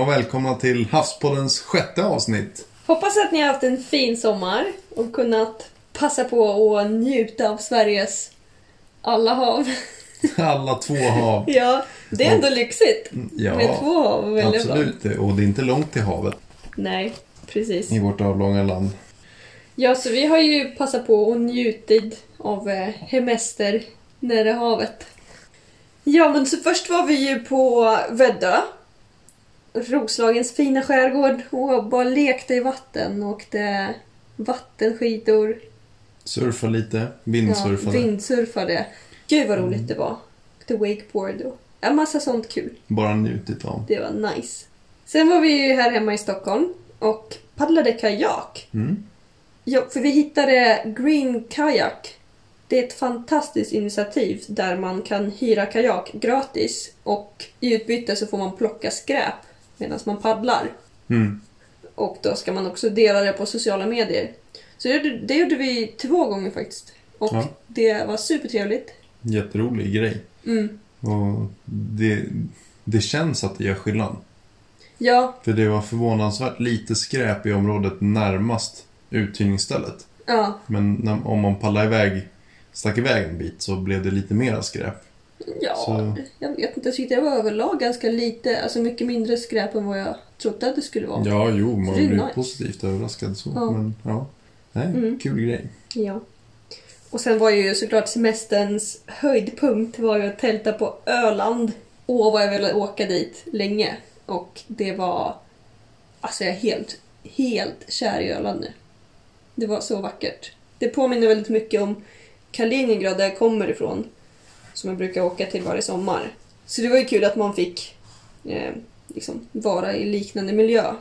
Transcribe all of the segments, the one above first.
och välkomna till Havspoddens sjätte avsnitt. Hoppas att ni har haft en fin sommar och kunnat passa på att njuta av Sveriges alla hav. Alla två hav. Ja, det är ändå lyxigt Ja, med två hav. absolut. Och det är inte långt till havet Nej, precis. i vårt avlånga land. Ja, så vi har ju passat på och njutit av eh, hemester nära havet. Ja, men så först var vi ju på Väddö. Roslagens fina skärgård och bara lekte i vatten och åkte vattenskidor. Surfa lite, Ja, vindsurfade. vindsurfade. Gud vad roligt Mm. det var. Åkte wakeboard och en massa sånt kul. Bara njutit av. Det var nice. Sen var vi ju här hemma i Stockholm och paddlade kajak. Mm. Ja, för vi hittade Green Kayak. Det är ett fantastiskt initiativ där man kan hyra kajak gratis och i utbyte så får man plocka skräp medan man paddlar. Mm. Och då ska man också dela det på sociala medier. Så det gjorde, det gjorde vi två gånger faktiskt. Och Ja. det var supertrevligt. Jätterolig grej. Mm. Och det, det känns att det gör skillnad. Ja, För det var förvånansvärt lite skräp i området närmast uthyrningsstället. ja, Men när, om man paddlade iväg, stack iväg en bit så blev det lite mera skräp. Ja. Så- Jag vet inte, jag tyckte det var överlag ganska lite, alltså mycket mindre skräp än vad jag trodde att det skulle vara. Ja, jo, man blir nice. positivt överraskad så. Ja. Men ja, nej, Mm. kul grej. Ja. Och sen var ju såklart semesterns höjdpunkt var ju att tälta på Öland. Åh, vad jag ville åka dit länge. Och det var... Alltså jag är helt, helt kär i Öland nu. Det var så vackert. Det påminner väldigt mycket om Kaliningrad där jag kommer ifrån. Som jag brukar åka till varje sommar. Så det var ju kul att man fick eh, liksom vara i liknande miljö.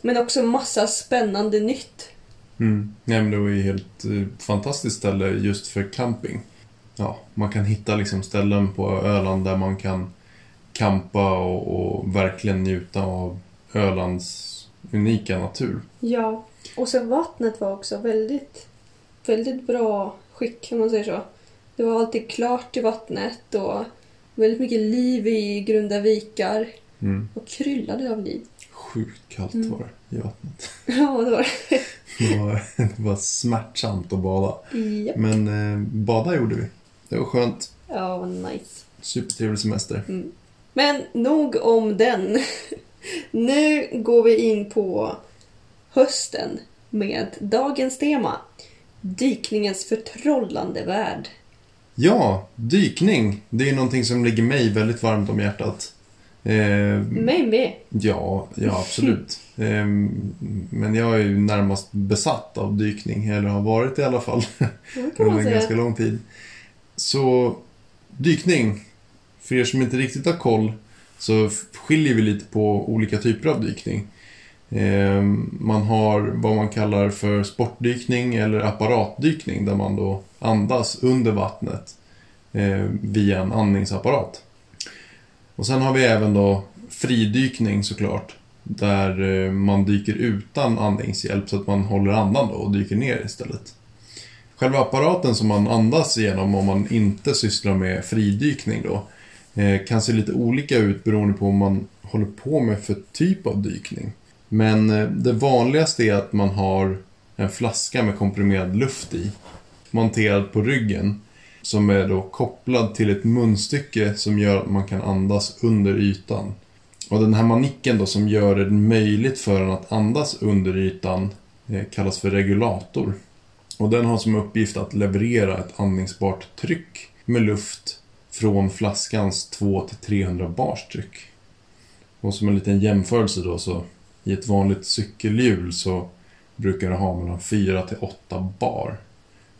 Men också massa spännande nytt. Mm. Nej, men det var ju helt eh, fantastiskt ställe just för camping. Ja, man kan hitta liksom ställen på Öland där man kan campa och, och verkligen njuta av Ölands unika natur. Ja, och sen vattnet var också väldigt, väldigt bra skick om man säger så. Det var alltid klart i vattnet och väldigt mycket liv i grunda vikar Mm. och kryllade av liv. Sjukt kallt Mm. var det i vattnet. Ja, det var Det var, det var smärtsamt att bada. det. Japp. Men eh, bada gjorde vi. Det var skönt. Ja, vad nice. Supertrevlig semester. Mm. Men nog om den. Nu går vi in på hösten med dagens tema. Dykningens förtrollande värld. Ja, dykning. Det är någonting som ligger mig väldigt varmt om hjärtat. Eh, Mig med. ja, ja, absolut. eh, men jag är ju närmast besatt av dykning, eller har varit i alla fall, under en ganska lång tid. Så, dykning. För er som inte riktigt har koll så skiljer vi lite på olika typer av dykning. Eh, man har vad man kallar för sportdykning eller apparatdykning där man då andas under vattnet eh, via en andningsapparat. Och sen har vi även då fridykning såklart där eh, man dyker utan andningshjälp så att man håller andan då och dyker ner istället. Själva apparaten som man andas genom om man inte sysslar med fridykning då kan se lite olika ut beroende på vad man håller på med för typ av dykning. Men eh, det vanligaste är att man har en flaska med komprimerad luft i monterad på ryggen som är då kopplad till ett munstycke som gör att man kan andas under ytan. Och den här manicken då som gör det möjligt för en att andas under ytan eh, kallas för regulator. Och den har som uppgift att leverera ett andningsbart tryck med luft från flaskans 200-300 bars tryck. Och som en liten jämförelse då så i ett vanligt cykelhjul så brukar det ha mellan 4 till 8 bar.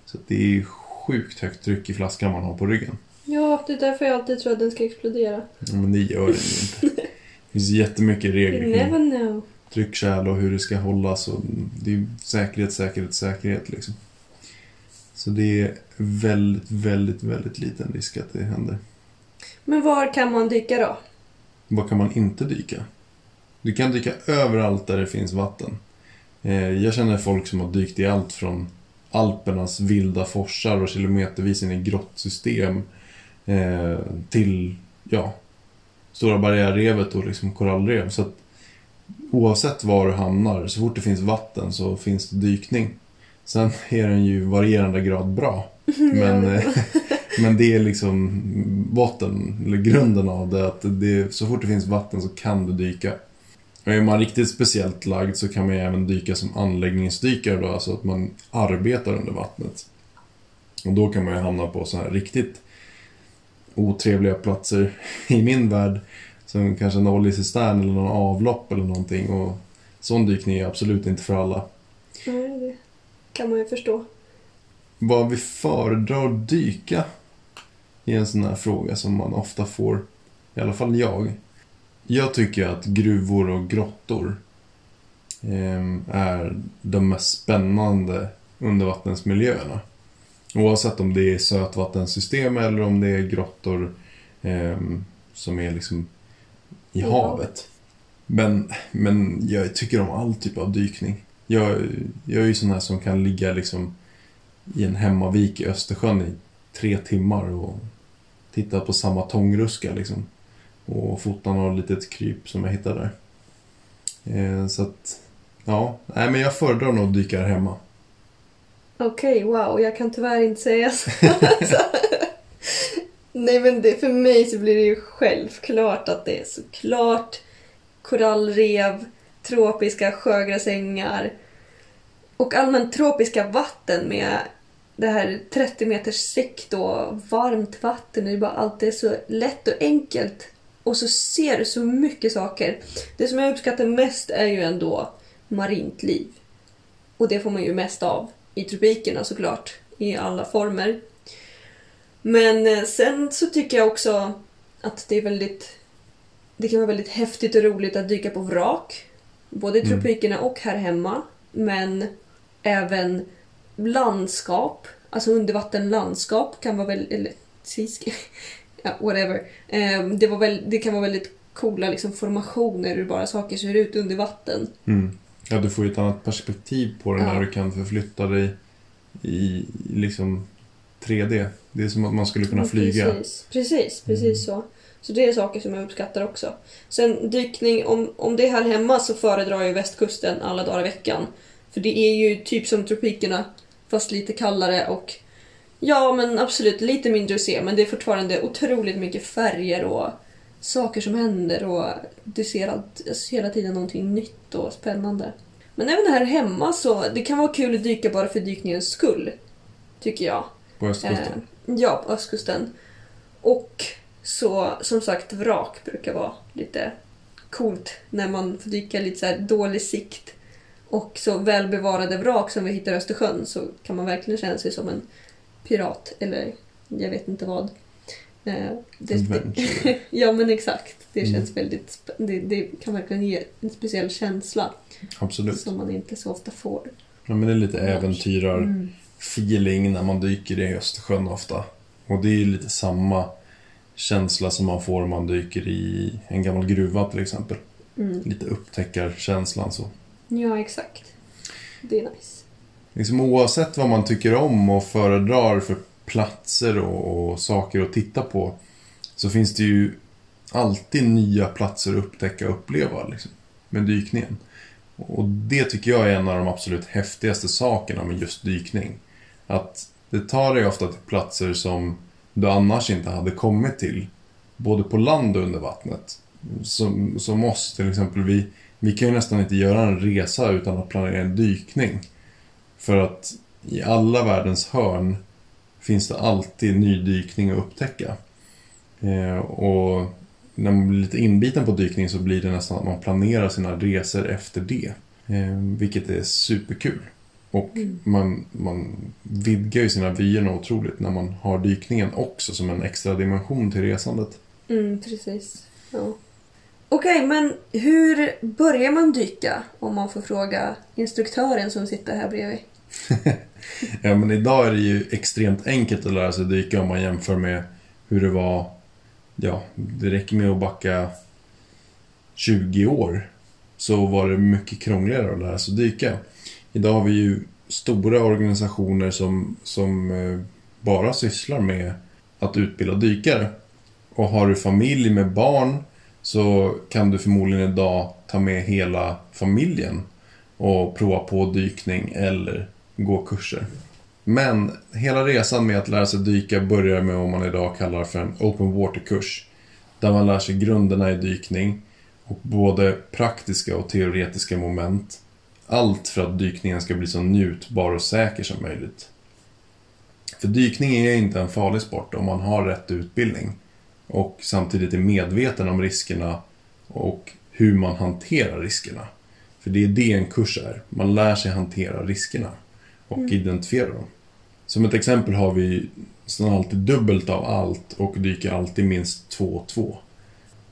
Så det är sjukt högt tryck i flaskan man har på ryggen. Ja, det är därför jag alltid tror att den ska explodera. Ja, men det gör den ju inte. Det finns jättemycket You regler never know. tryckkärl och hur det ska hållas. Och det är säkerhet, säkerhet, säkerhet liksom. Så det är väldigt, väldigt, väldigt liten risk att det händer. Men var kan man dyka då? Vad kan man inte dyka? Du kan dyka överallt där det finns vatten. Eh, Jag känner folk som har dykt i allt från Alpernas vilda forsar och kilometervis in i grottsystem eh, till, ja, Stora barriärrevet och liksom korallrev. Så att oavsett var du hamnar, så fort det finns vatten så finns det dykning. Sen är den ju varierande grad bra. Men, eh, men det är liksom botten, eller grunden av det. Att det, så fort det finns vatten så kan du dyka. Är man riktigt speciellt lagd så kan man ju även dyka som anläggningsdykare då, alltså att man arbetar under vattnet. Och då kan man ju hamna på så här riktigt otrevliga platser i min värld. Som kanske en oljecistern eller någon avlopp eller någonting. Och sån dykning är absolut inte för alla. Nej, det kan man ju förstå. Vad vi föredrar att dyka är en sån här fråga som man ofta får, i alla fall jag. Jag tycker att gruvor och grottor eh, är de mest spännande undervattensmiljöerna. Oavsett om det är sötvattensystem eller om det är grottor eh, som är liksom i Ja. havet. Men, men jag tycker om all typ av dykning. Jag, jag är ju sån här som kan ligga liksom i en hemmavik i Östersjön i tre timmar och titta på samma tångruska liksom. Och fota något litet kryp som jag hittade där. Eh, så att, ja. Nej men jag föredrar nog att dyka här hemma. Okej, wow. Jag kan tyvärr inte säga så. Nej, men det, för mig så blir det ju självklart att det är såklart korallrev, tropiska sjögräsängar och allmänt tropiska vatten med det här 30 meters sikt och varmt vatten. Det är bara allt är så lätt och enkelt. Och så ser du så mycket saker. Det som jag uppskattar mest är ju ändå marint liv. Och det får man ju mest av i tropikerna såklart, i alla former. Men eh, sen så tycker jag också att det är väldigt... Det kan vara väldigt häftigt och roligt att dyka på vrak. Både i Mm. tropikerna och här hemma. Men även landskap, alltså undervattenlandskap kan vara väldigt... Eller. ja, whatever. Eh, det, var väl, det kan vara väldigt coola liksom, formationer hur bara saker ser ut under vatten. Mm. Ja, du får ju ett annat perspektiv på det Ja. när du kan förflytta dig i liksom 3D. Det är som att man skulle kunna Ja, flyga. Precis, precis, precis så. Så det är saker som jag uppskattar också. Sen dykning, om, om det är här hemma så föredrar jag västkusten alla dagar i veckan. För det är ju typ som tropikerna, fast lite kallare och ja, men absolut lite mindre att se, men det är fortfarande otroligt mycket färger och saker som händer och du ser allt, hela tiden någonting nytt och spännande. Men även här hemma så, det kan vara kul att dyka bara för dykningens skull. Tycker jag. På östkusten. Eh, ja, på östkusten. Och så, som sagt, vrak brukar vara lite coolt när man får dyka lite så här dålig sikt. Och så välbevarade vrak som vi hittar i Östersjön så kan man verkligen känna sig som en pirat eller jag vet inte vad. Eh, det, Adventure. ja men exakt. Det Mm. känns väldigt... sp- Det, det kan verkligen ge en speciell känsla Absolut. som man inte så ofta får. Ja, men det är lite äventyrar Mm. när man dyker i Östersjön ofta. Och det är lite samma känsla som man får om man dyker i en gammal gruva till exempel. Mm. Lite upptäckarkänslan så. Ja, exakt. Det är nice. Liksom oavsett vad man tycker om och föredrar för platser och, och saker att titta på så finns det ju alltid nya platser att upptäcka och uppleva liksom, med dykningen. Och det tycker jag är en av de absolut häftigaste sakerna med just dykning. Att det tar dig ofta till platser som du annars inte hade kommit till. Både på land och under vattnet. Som, som oss till exempel, vi, vi kan ju nästan inte göra en resa utan att planera en dykning. För att i alla världens hörn finns det alltid ny dykning att upptäcka. Eh, och när man blir lite inbiten på dykning så blir det nästan att man planerar sina resor efter det. Eh, vilket är superkul. Och Mm. man, man vidgar ju sina vyer något otroligt när man har dykningen också som en extra dimension till resandet. Mm, precis. Ja. Okej, men hur börjar man dyka? Om man får fråga instruktören som sitter här bredvid. Ja, men idag är det ju extremt enkelt att lära sig dyka om man jämför med hur det var... Ja, det räcker med att backa 20 år så var det mycket krångligare att lära sig dyka. Idag har vi ju stora organisationer som, som eh, bara sysslar med att utbilda dykare. Och har du familj med barn så kan du förmodligen idag ta med hela familjen och prova på dykning eller gå kurser. Men hela resan med att lära sig dyka börjar med vad man idag kallar för en open water-kurs. Där man lär sig grunderna i dykning och både praktiska och teoretiska moment. Allt för att dykningen ska bli så njutbar och säker som möjligt. För dykning är inte en farlig sport om man har rätt utbildning och samtidigt är medveten om riskerna och hur man hanterar riskerna. För det är det en kurs är. Man lär sig hantera riskerna och identifiera dem. Som ett exempel har vi nästan alltid dubbelt av allt och dyker alltid minst två och två.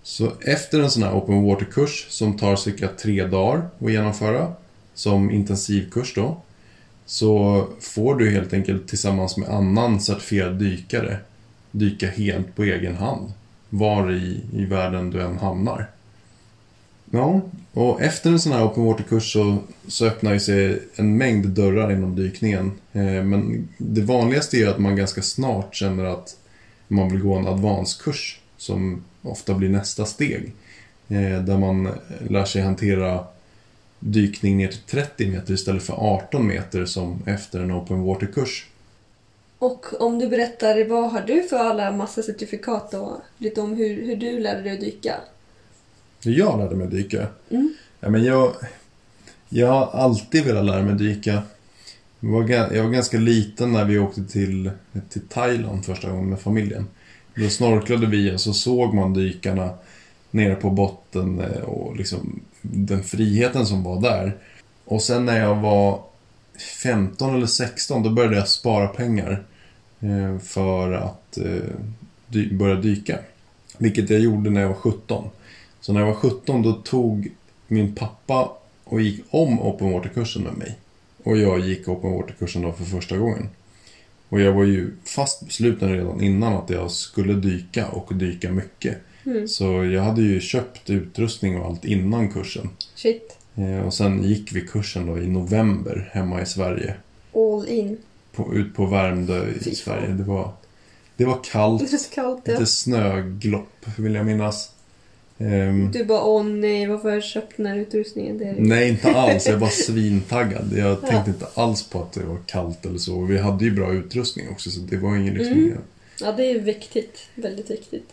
Så efter en sån här open water-kurs som tar cirka tre dagar att genomföra, som intensivkurs då, så får du helt enkelt tillsammans med annan certifierad dykare dyka helt på egen hand, var i, i världen du än hamnar. Ja, och efter en sån här open water-kurs så, så öppnar ju sig en mängd dörrar inom dykningen. Eh, men det vanligaste är att man ganska snart känner att man vill gå en advanskurs som ofta blir nästa steg. Eh, där man lär sig hantera dykning ner till 30 meter istället för 18 meter som efter en open water-kurs. Och om du berättar, vad har du för alla massa certifikat och lite om hur, hur du lärde dig att dyka? Hur jag lärde mig dyka? Mm. Ja, men jag, jag har alltid velat lära mig dyka. Jag var, jag var ganska liten när vi åkte till, till Thailand första gången med familjen. Då snorklade vi och så såg man dykarna nere på botten eh, och liksom den friheten som var där. Och sen när jag var 15 eller 16 då började jag spara pengar eh, för att eh, börja dyka. Vilket jag gjorde när jag var 17. Så när jag var 17 då tog min pappa och gick om open water-kursen med mig. Och jag gick open water-kursen då för första gången. Och jag var ju fast besluten redan innan att jag skulle dyka och dyka mycket. Mm. Så jag hade ju köpt utrustning och allt innan kursen. Shit. Eh, Och sen gick vi kursen då i november hemma i Sverige. All in. På, ut på Värmdö i Fy. Sverige. Det var, det var kallt. Det så kallt ja. Lite snöglopp vill jag minnas. Ehm, Du bara, åh nej, varför har jag köpt den här utrustningen? Det är... Nej, inte alls. Jag var svintaggad. Jag Ja. tänkte inte alls på att det var kallt eller så. Vi hade ju bra utrustning också, så det var ingen liksom... Mm. Ja, det är viktigt. Väldigt viktigt.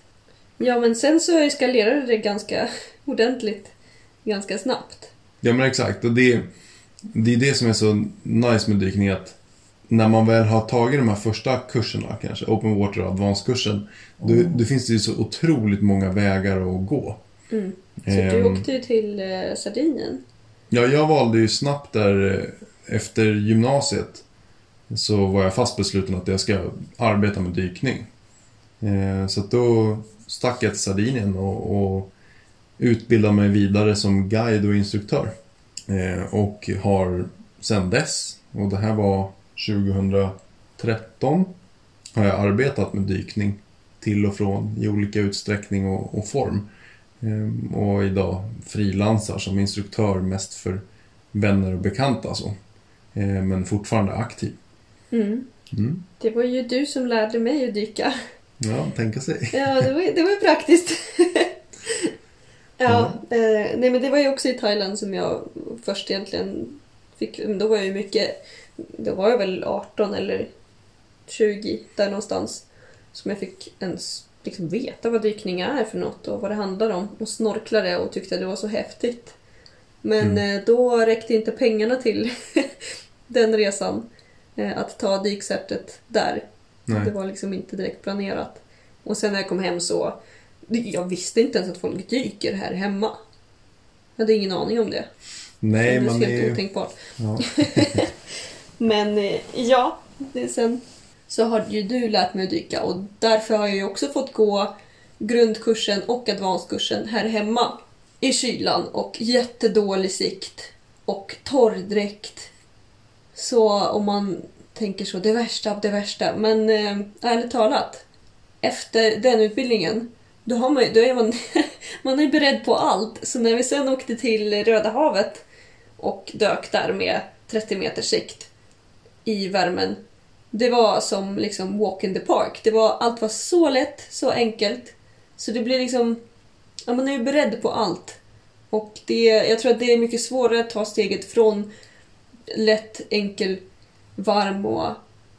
Ja, men sen så eskalerade det ganska ordentligt. Ganska snabbt. Ja, men exakt. Och det, det är det som är så nice med dykning, att när man väl har tagit de här första kurserna, kanske Open Water och Advanced-kursen, då, då finns det ju så otroligt många vägar att gå. Mm. Så du Ehm, åkte ju till eh, Sardinien. Ja, jag valde ju snabbt där eh, efter gymnasiet så var jag fast besluten att jag ska arbeta med dykning. Eh, Så då stack jag till Sardinien och, och utbildade mig vidare som guide och instruktör. Eh, Och har sedan dess, och det här var 2013, har jag arbetat med dykning till och från i olika utsträckning och, och form. Ehm, Och idag frilansar som instruktör mest för vänner och bekanta så. Ehm, Men fortfarande aktiv. Mm. Mm. Det var ju du som lärde mig att dyka. Ja, tänka sig. Ja, det var, det var praktiskt. ja, eh, nej men det var ju också i Thailand som jag först egentligen fick, då var jag ju mycket, då var jag väl 18 eller 20 där någonstans. Som jag fick ens liksom veta vad dykning är för något och vad det handlar om. Och snorklade och tyckte det var så häftigt. Men eh, då räckte inte pengarna till den resan. Eh, att ta dykcertet där. Det Nej. var liksom inte direkt planerat. Och sen när jag kom hem så... Jag visste inte ens att folk dyker här hemma. Jag hade ingen aning om det. Nej, det är helt ju... otänkbart. Ja. Men eh, ja, det, sen så har ju du lärt mig att dyka och därför har jag ju också fått gå grundkursen och advanskursen här hemma i kylan och jättedålig sikt och torrdräkt. Så om man tänker så, det värsta av det värsta. Men eh, ärligt talat, efter den utbildningen, då, har man, ju- då är man, man är beredd på allt. Så när vi sen åkte till Röda havet och dök där med 30 meters sikt i värmen. Det var som liksom walk in the park. Det var, allt var så lätt, så enkelt. Så det blir liksom... ja, man är ju beredd på allt. Och det, jag tror att det är mycket svårare att ta steget från lätt, enkel, varm och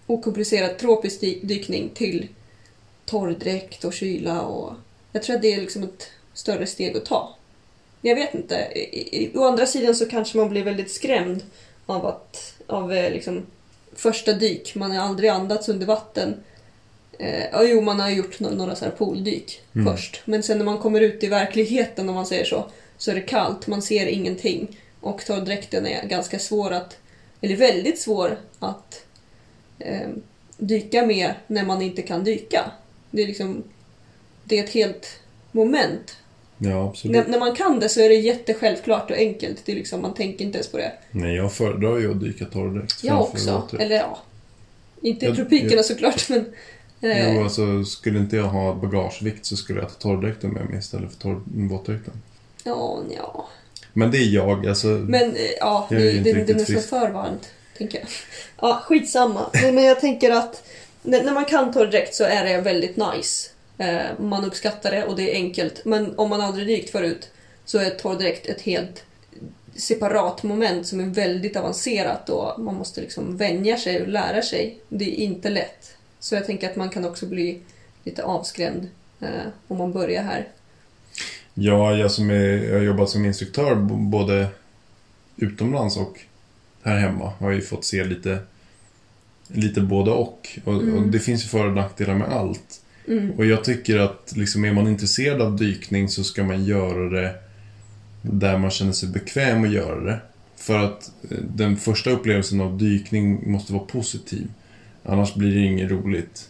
okomplicerad tropisk dykning till torrdräkt och kyla. Och jag tror att det är liksom ett större steg att ta. Jag vet inte. I- i- Å andra sidan så kanske man blir väldigt skrämd av att av eh, liksom första dyk. Man har aldrig andats under vatten. Eh, ja, jo, man har gjort no- några så här pooldyk Mm. först. Men sen när man kommer ut i verkligheten, om man säger så, så är det kallt. Man ser ingenting. Och torrdräkten är ganska svår att, eller väldigt svår att eh, dyka med när man inte kan dyka. Det är liksom, det är ett helt moment. Ja, absolut. När, när man kan det så är det jättesjälvklart och enkelt. Det är liksom, man tänker inte ens på det. Nej, jag föredrar ju att dyka torrdräkt Jag också. Eller ja, inte i tropikerna jag- såklart men... Eh, Jo, alltså skulle inte jag ha bagagevikt så skulle jag ta torrdräkten med mig istället för torr- våtdräkten. ja, ja. Men det är jag, alltså. Men eh, ja, Jag är det, är så frisk. för varmt. Tänker jag. Ja, skitsamma. Nej, men jag tänker att när, när man kan torrdräkt så är det väldigt nice. Eh, man uppskattar det och det är enkelt. Men om man aldrig dykt förut så är torrdräkt ett helt separat moment som är väldigt avancerat och man måste liksom vänja sig och lära sig. Det är inte lätt. Så jag tänker att man kan också bli lite avskrämd eh, om man börjar här. Ja, jag som är, jag har jobbat som instruktör både utomlands och här hemma. Har ju fått se lite, lite både och. Och, och Mm. det finns ju för och nackdelar med allt. Mm. Och jag tycker att liksom, är man intresserad av dykning så ska man göra det där man känner sig bekväm att göra det. För att eh, den första upplevelsen av dykning måste vara positiv. Annars blir det inget roligt.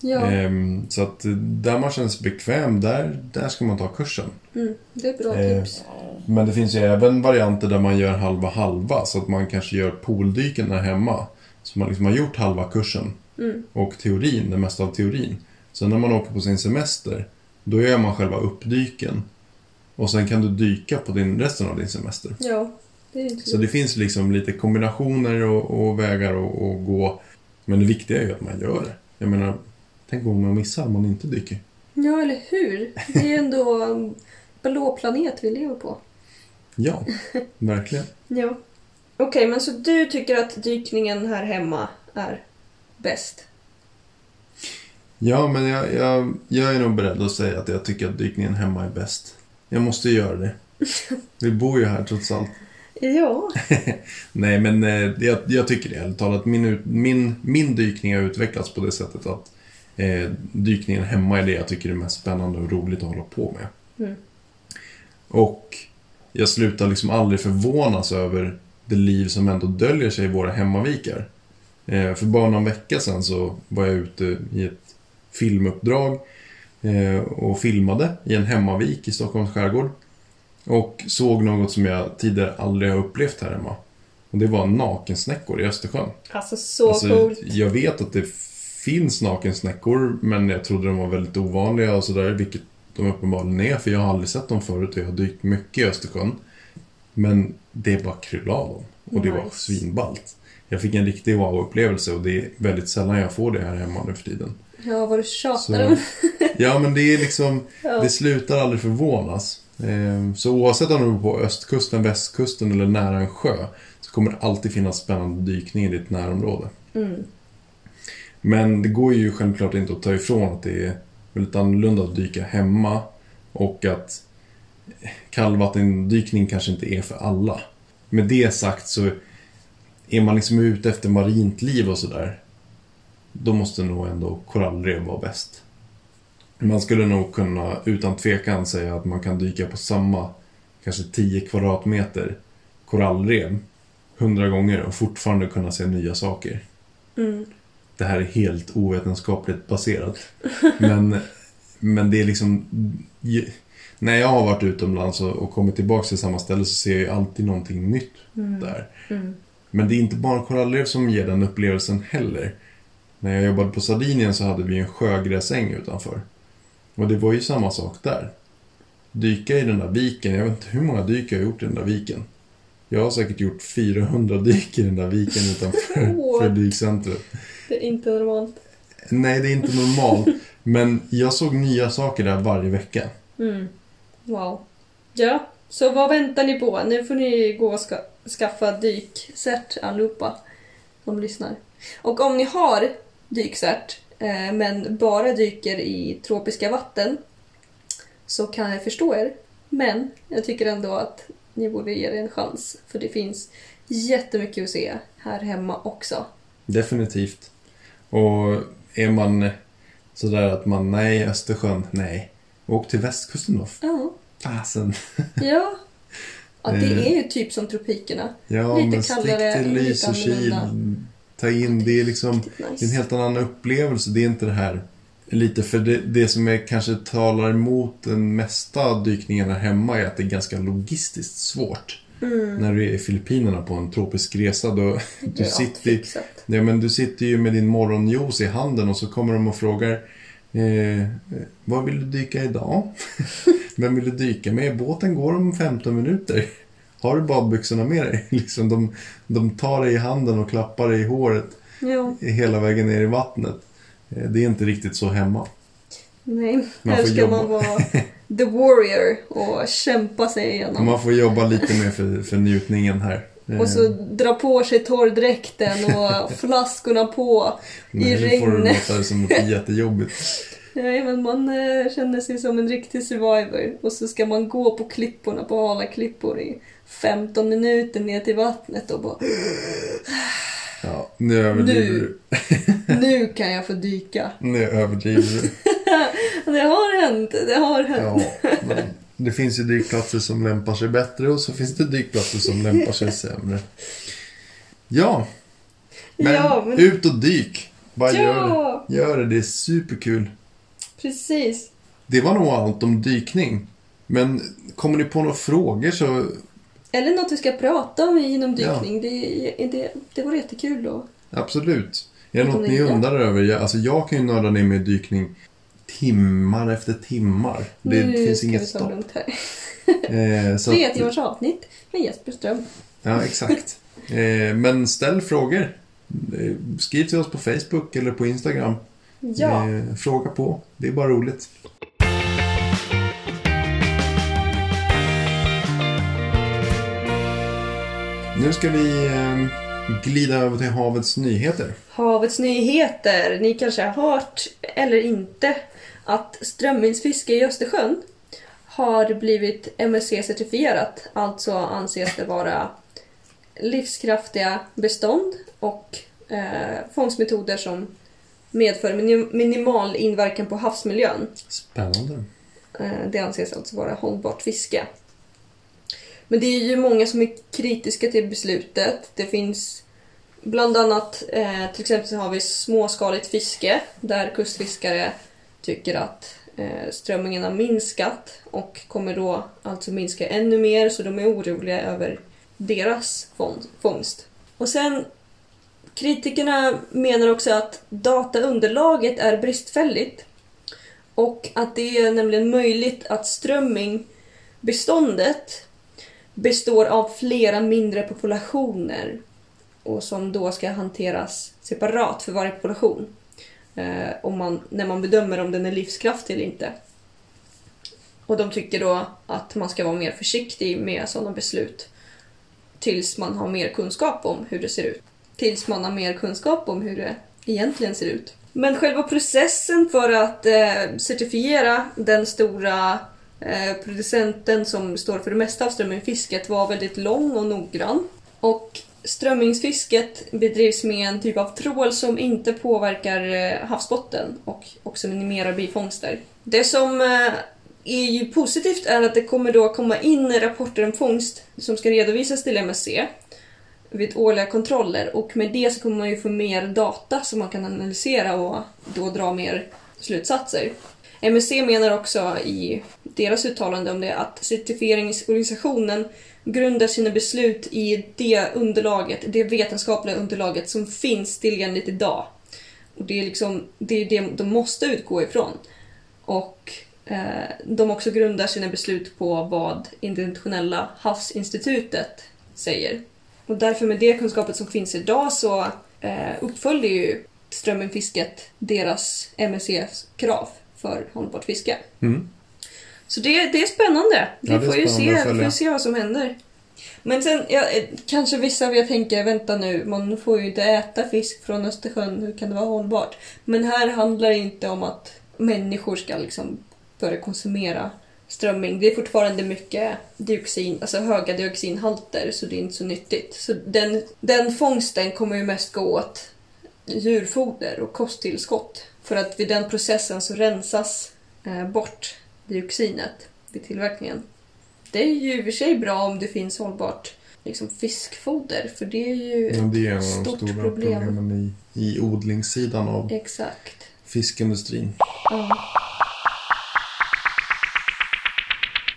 Ja, Ehm, så att eh, där man känner sig bekväm, där, där ska man ta kursen. mm, det är bra eh, tips. Men det finns ju även varianter där man gör halva halva. Så att man kanske gör pooldyken där hemma. Så man liksom har gjort halva kursen Mm. och teorin, det mesta av teorin. Sen när man åker på sin semester, då gör man själva uppdyken. Och sen kan du dyka på din, resten av din semester. Ja, det är inte Så det finns liksom lite kombinationer och, och vägar att gå. Men det viktiga är ju att man gör det. Jag menar, tänk om man missar om man inte dyker. Ja, eller hur? Det är ändå en blå planet vi lever på. Ja, verkligen. Ja. Okej, men så du tycker att dykningen här hemma är bäst? Ja, men jag, jag, jag är nog beredd att säga att jag tycker att dykningen hemma är bäst. Jag måste göra det. Vi bor ju här trots allt. Ja. Nej, men eh, jag, jag tycker det. Ärligt talat, min, min, min dykning har utvecklats på det sättet att eh, dykningen hemma är det jag tycker är mest spännande och roligt att hålla på med. Mm. Och jag slutar liksom aldrig förvånas över det liv som ändå döljer sig i våra hemmavikar. Eh, för bara någon vecka sedan så var jag ute i ett filmuppdrag eh, och filmade i en hemmavik i Stockholms skärgård. Och såg något som jag tidigare aldrig har upplevt här hemma. Och det var nakensnäckor i Östersjön. Alltså så Alltså, coolt. jag vet att det finns nakensnäckor, men jag trodde de var väldigt ovanliga och sådär, vilket de uppenbarligen är, för jag har aldrig sett dem förut och jag har dykt mycket i Östersjön. Men det bara kryllade av dem. Och det var Nice. svinballt. Jag fick en riktig wow-upplevelse och det är väldigt sällan jag får det här hemma nu för tiden. Ja, vad du tjatar om. ja, men det är liksom, det slutar aldrig förvånas. Eh, Så oavsett om du är på östkusten, västkusten eller nära en sjö så kommer det alltid finnas spännande dykning i ditt närområde. Mm. Men det går ju självklart inte att ta ifrån att det är väldigt annorlunda att dyka hemma och att kallvattendykning kanske inte är för alla. Med det sagt så är man liksom ute efter marint liv och sådär då måste nog ändå korallrev vara bäst. Man skulle nog kunna utan tvekan säga att man kan dyka på samma kanske 10 kvadratmeter korallrev hundra gånger och fortfarande kunna se nya saker Mm. det här är helt ovetenskapligt baserat. Men, men det är liksom... När jag har varit utomlands och, kommit tillbaka till samma ställe så ser jag alltid någonting nytt Mm. där. Mm. Men det är inte bara korallrev som ger den upplevelsen heller. När jag jobbade på Sardinien så hade vi en sjögräsäng utanför. Och det var ju samma sak där. Dyka i den där viken, jag vet inte hur många dyk jag har gjort i den där viken. Jag har säkert gjort 400 dyk i den där viken utanför för dykcentret. Det är inte normalt. Nej, det är inte normalt. Men jag såg nya saker där varje vecka. Mm. Wow. Ja, så vad väntar ni på? Nu får ni gå och ska skaffa dykcert allihopa som lyssnar. Och om ni har dykcert eh, men bara dyker i tropiska vatten så kan jag förstå er. Men jag tycker ändå att ni borde ge det en chans. För det finns jättemycket att se här hemma också. Definitivt. Och är man sådär att man, nej, Östersjön, nej. Åk till västkusten då. Ja. Fasen. Ja. Ja, det Eh. är ju typ som tropikerna. Ja, Lite men stick kallare, till lite Lysekil. annorlunda. Ta in, det är liksom är en nice. helt annan upplevelse. Det är inte det här lite, för det, det som är, kanske talar emot den mesta dykningen här hemma är att det är ganska logistiskt svårt. Mm. När du är i Filippinerna på en tropisk resa, då du allt sitter, ja, men du sitter ju med din morgonjuice i handen och så kommer de och frågar eh, Vad vill du dyka idag? Vem vill du dyka med? Båten går om 15 minuter. Har du badbyxorna med dig? Liksom de, de tar dig i handen och klappar dig i håret Ja, hela vägen ner i vattnet. Eh, Det är inte riktigt så hemma. nej. Man här ska jobba. man vara the warrior och kämpa sig igenom. Man får jobba lite mer för, för njutningen här. Eh, Och så dra på sig torrdräkten och flaskorna på. I regnet. det som något jättejobbigt. Nej, men man eh, känner sig som en riktig survivor. Och så ska man gå på klipporna, på hala klippor i 15 minuter ner till vattnet och bara Ja, nu överdriver du. Nu kan jag få dyka. Nu överdriver du. Det har hänt, det har hänt. Ja, men det finns ju dykplatser som lämpar sig bättre och så finns det dykplatser som lämpar sig sämre. Ja, men, Ja, men- ut och dyk. Bara gör Ja, det. Gör det, det är superkul. precis. Det var nog allt om dykning. Men kommer ni på några frågor så Eller något vi ska prata om inom Ja. dykning. Det, det, det vore jättekul då. absolut. Är det något ni undrar över? Jag, alltså jag kan ju nörda ner med dykning timmar efter timmar. Det nu finns ska inget vi ta stopp. lugnt här. Eh, Tre timmars avsnitt med Jesper Ström. Ja, exakt. Eh, men ställ frågor. Eh, Skriv till oss på Facebook eller på Instagram. Ja, Eh, fråga på. Det är bara roligt. Nu ska vi eh, glida över till havets nyheter. havets nyheter. Ni kanske har hört, eller inte, att strömmingsfiske i Östersjön har blivit MSC-certifierat. Alltså anses det vara livskraftiga bestånd och eh, fångstmetoder som medför minim- minimal inverkan på havsmiljön. Spännande. Eh, Det anses alltså vara hållbart fiske. Men det är ju många som är kritiska till beslutet. Det finns bland annat, eh, till exempel så har vi småskaligt fiske där kustfiskare tycker att eh, strömmingen har minskat och kommer då alltså minska ännu mer så de är oroliga över deras fångst. Och sen kritikerna menar också att dataunderlaget är bristfälligt och att det är nämligen möjligt att strömmingbeståndet består av flera mindre populationer och som då ska hanteras separat för varje population. Eh, om man, när man bedömer om den är livskraftig eller inte. Och de tycker då att man ska vara mer försiktig med sådana beslut tills man har mer kunskap om hur det ser ut. Tills man har mer kunskap om hur det egentligen ser ut. Men själva processen för att eh, certifiera den stora eh, producenten som står för det mesta av strömmingfisket var väldigt lång och noggrann. Och strömmingsfisket bedrivs med en typ av trål som inte påverkar eh, havsbotten och också minimerar bifångster. Det som eh, är ju positivt är att det kommer då komma in rapporter om fångst som ska redovisas till MSC vid årliga kontroller och med det så kommer man ju få mer data som man kan analysera och då dra mer slutsatser. MSC menar också i deras uttalande om det att certifieringsorganisationen grundar sina beslut i det underlaget, det vetenskapliga underlaget som finns tillgängligt idag. Och det är liksom det, är det de måste utgå ifrån. Och eh, de också grundar sina beslut på vad Internationella havsinstitutet säger. Och därför med det kunskapet som finns idag så eh, uppföljer ju strömmingfisket deras MSC-krav för hållbart fiske. Mm. Så det, det är spännande. Vi Ja, får ju se, får se vad som händer. Men sen, ja, eh, kanske vissa av er tänker, vänta nu, man får ju inte äta fisk från Östersjön, hur kan det vara hållbart? Men här handlar det inte om att människor ska liksom börja konsumera strömming. Det är fortfarande mycket dioxin, alltså höga dioxinhalter, så det är inte så nyttigt. Så den, den fångsten kommer ju mest gå åt djurfoder och kosttillskott. För att vid den processen så rensas eh, bort dioxinet vid tillverkningen. Det är ju i och för sig bra om det finns hållbart liksom, fiskfoder, för det är ju... Men det är en av de Stort stora problem. problemen i, i odlingssidan av Exakt. fiskindustrin. Ja.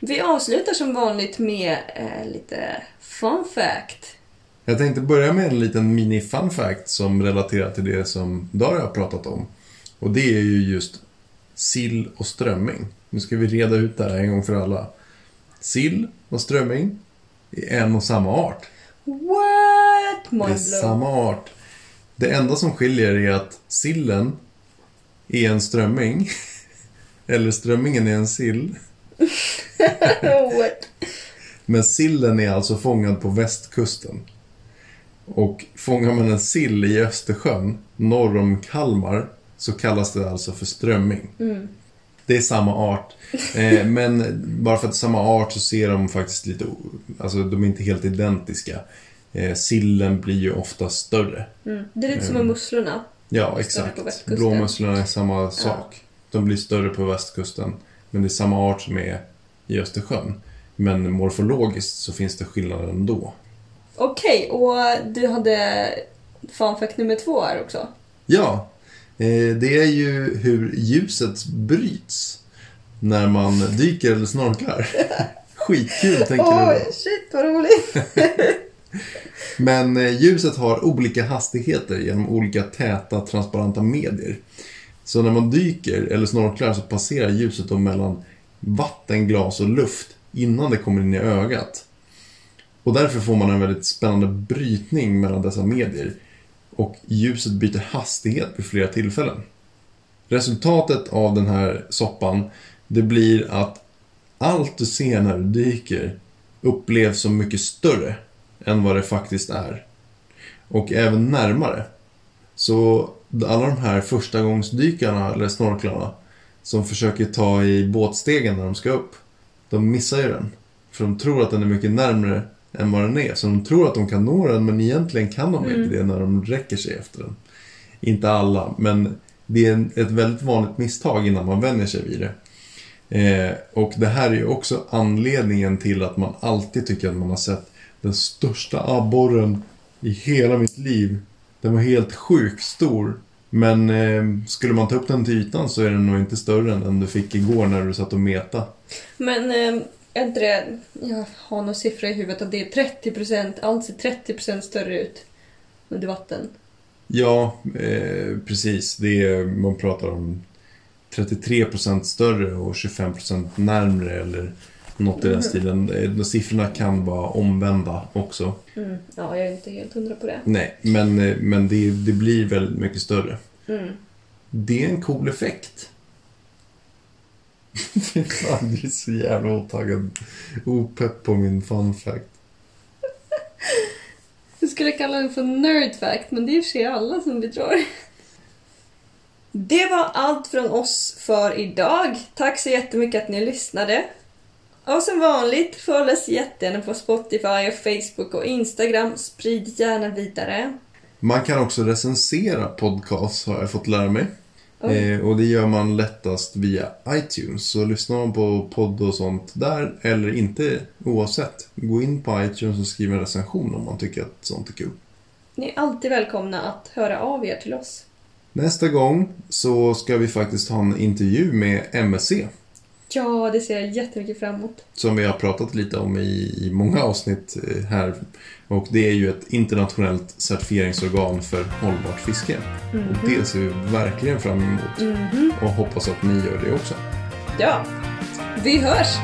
Vi avslutar som vanligt med eh, lite fun fact. Jag tänkte börja med en liten mini fun fact som relaterar till det som Daria har pratat om. Och det är ju just sill och strömming. Nu ska vi reda ut det här en gång för alla. Sill och strömming är en och samma art. What? Det är samma art. Det enda som skiljer är att sillen är en strömming. Eller strömmingen är en sill. What? Men sillen är alltså fångad på västkusten. Och fångar man en sill i Östersjön, norr om Kalmar, så kallas det alltså för strömming. Mm. Det är samma art. Eh, men bara för att det är samma art så ser de faktiskt lite... Alltså de är inte helt identiska. Eh, sillen blir ju ofta större. Mm. Det är lite som med Mm. musslorna. Ja, exakt. Blåmusslorna är samma sak. De blir större på västkusten. Men det är samma art som är i Östersjön. Men morfologiskt så finns det skillnader ändå. Okej, och du hade fun fact nummer två här också. Ja, eh, det är ju hur ljuset bryts när man dyker eller snorklar. Skitkul tänker du då. shit vad roligt! Men eh, ljuset har olika hastigheter genom olika täta transparenta medier. Så när man dyker eller snorklar så passerar ljuset då mellan vatten, glas och luft innan det kommer in i ögat. Och därför får man en väldigt spännande brytning mellan dessa medier. Och ljuset byter hastighet vid flera tillfällen. Resultatet av den här soppan, det blir att allt du ser när du dyker upplevs som mycket större än vad det faktiskt är. Och även närmare. Så alla de här förstagångsdykarna eller snorklarna som försöker ta i båtstegen när de ska upp, de missar ju den. För de tror att den är mycket närmre än vad den är. Så de tror att de kan nå den, men egentligen kan de Mm. inte det när de räcker sig efter den. Inte alla, men det är ett väldigt vanligt misstag innan man vänjer sig vid det. Eh, och det här är ju också anledningen till att man alltid tycker att man har sett den största abborren i hela mitt liv. Den var helt sjukt stor. Men eh, skulle man ta upp den till ytan så är den nog inte större än den du fick igår när du satt och meta. Men eh, är inte det, jag har någon siffra i huvudet att det är 30%, allt ser 30% större ut under vatten. Ja, eh, precis. Det är, man pratar om 33% större och 25% närmre eller något i den Mhm. stilen. Eh, de Siffrorna kan vara omvända också. Mm. Ja, jag är inte helt hundra på det. Nej, men, eh, men det, det blir väldigt mycket större. Mm. Det är en cool effekt. Fy fan, du är så jävla otaggad. Opepp på min fun fact. Jag skulle kalla den för nerd fact, men det är i och för sig alla som vi tror. Det var allt från oss för idag. Tack så jättemycket att ni lyssnade. Och som vanligt, följ oss jättegärna på Spotify, och Facebook och Instagram. Sprid gärna vidare. Man kan också recensera podcast har jag fått lära mig. Eh, och det gör man lättast via iTunes. Så lyssnar man på podd och sånt där, eller inte oavsett, gå in på iTunes och skriv en recension om man tycker att sånt är kul. Ni är alltid välkomna att höra av er till oss. Nästa gång så ska vi faktiskt ha en intervju med MSC. Ja, det ser jag jättemycket fram emot. Som vi har pratat lite om i, i många avsnitt eh, här. Och det är ju ett internationellt certifieringsorgan för hållbart fiske. Och det ser vi verkligen fram emot. Mhm. Och hoppas att ni gör det också. Ja, vi hörs!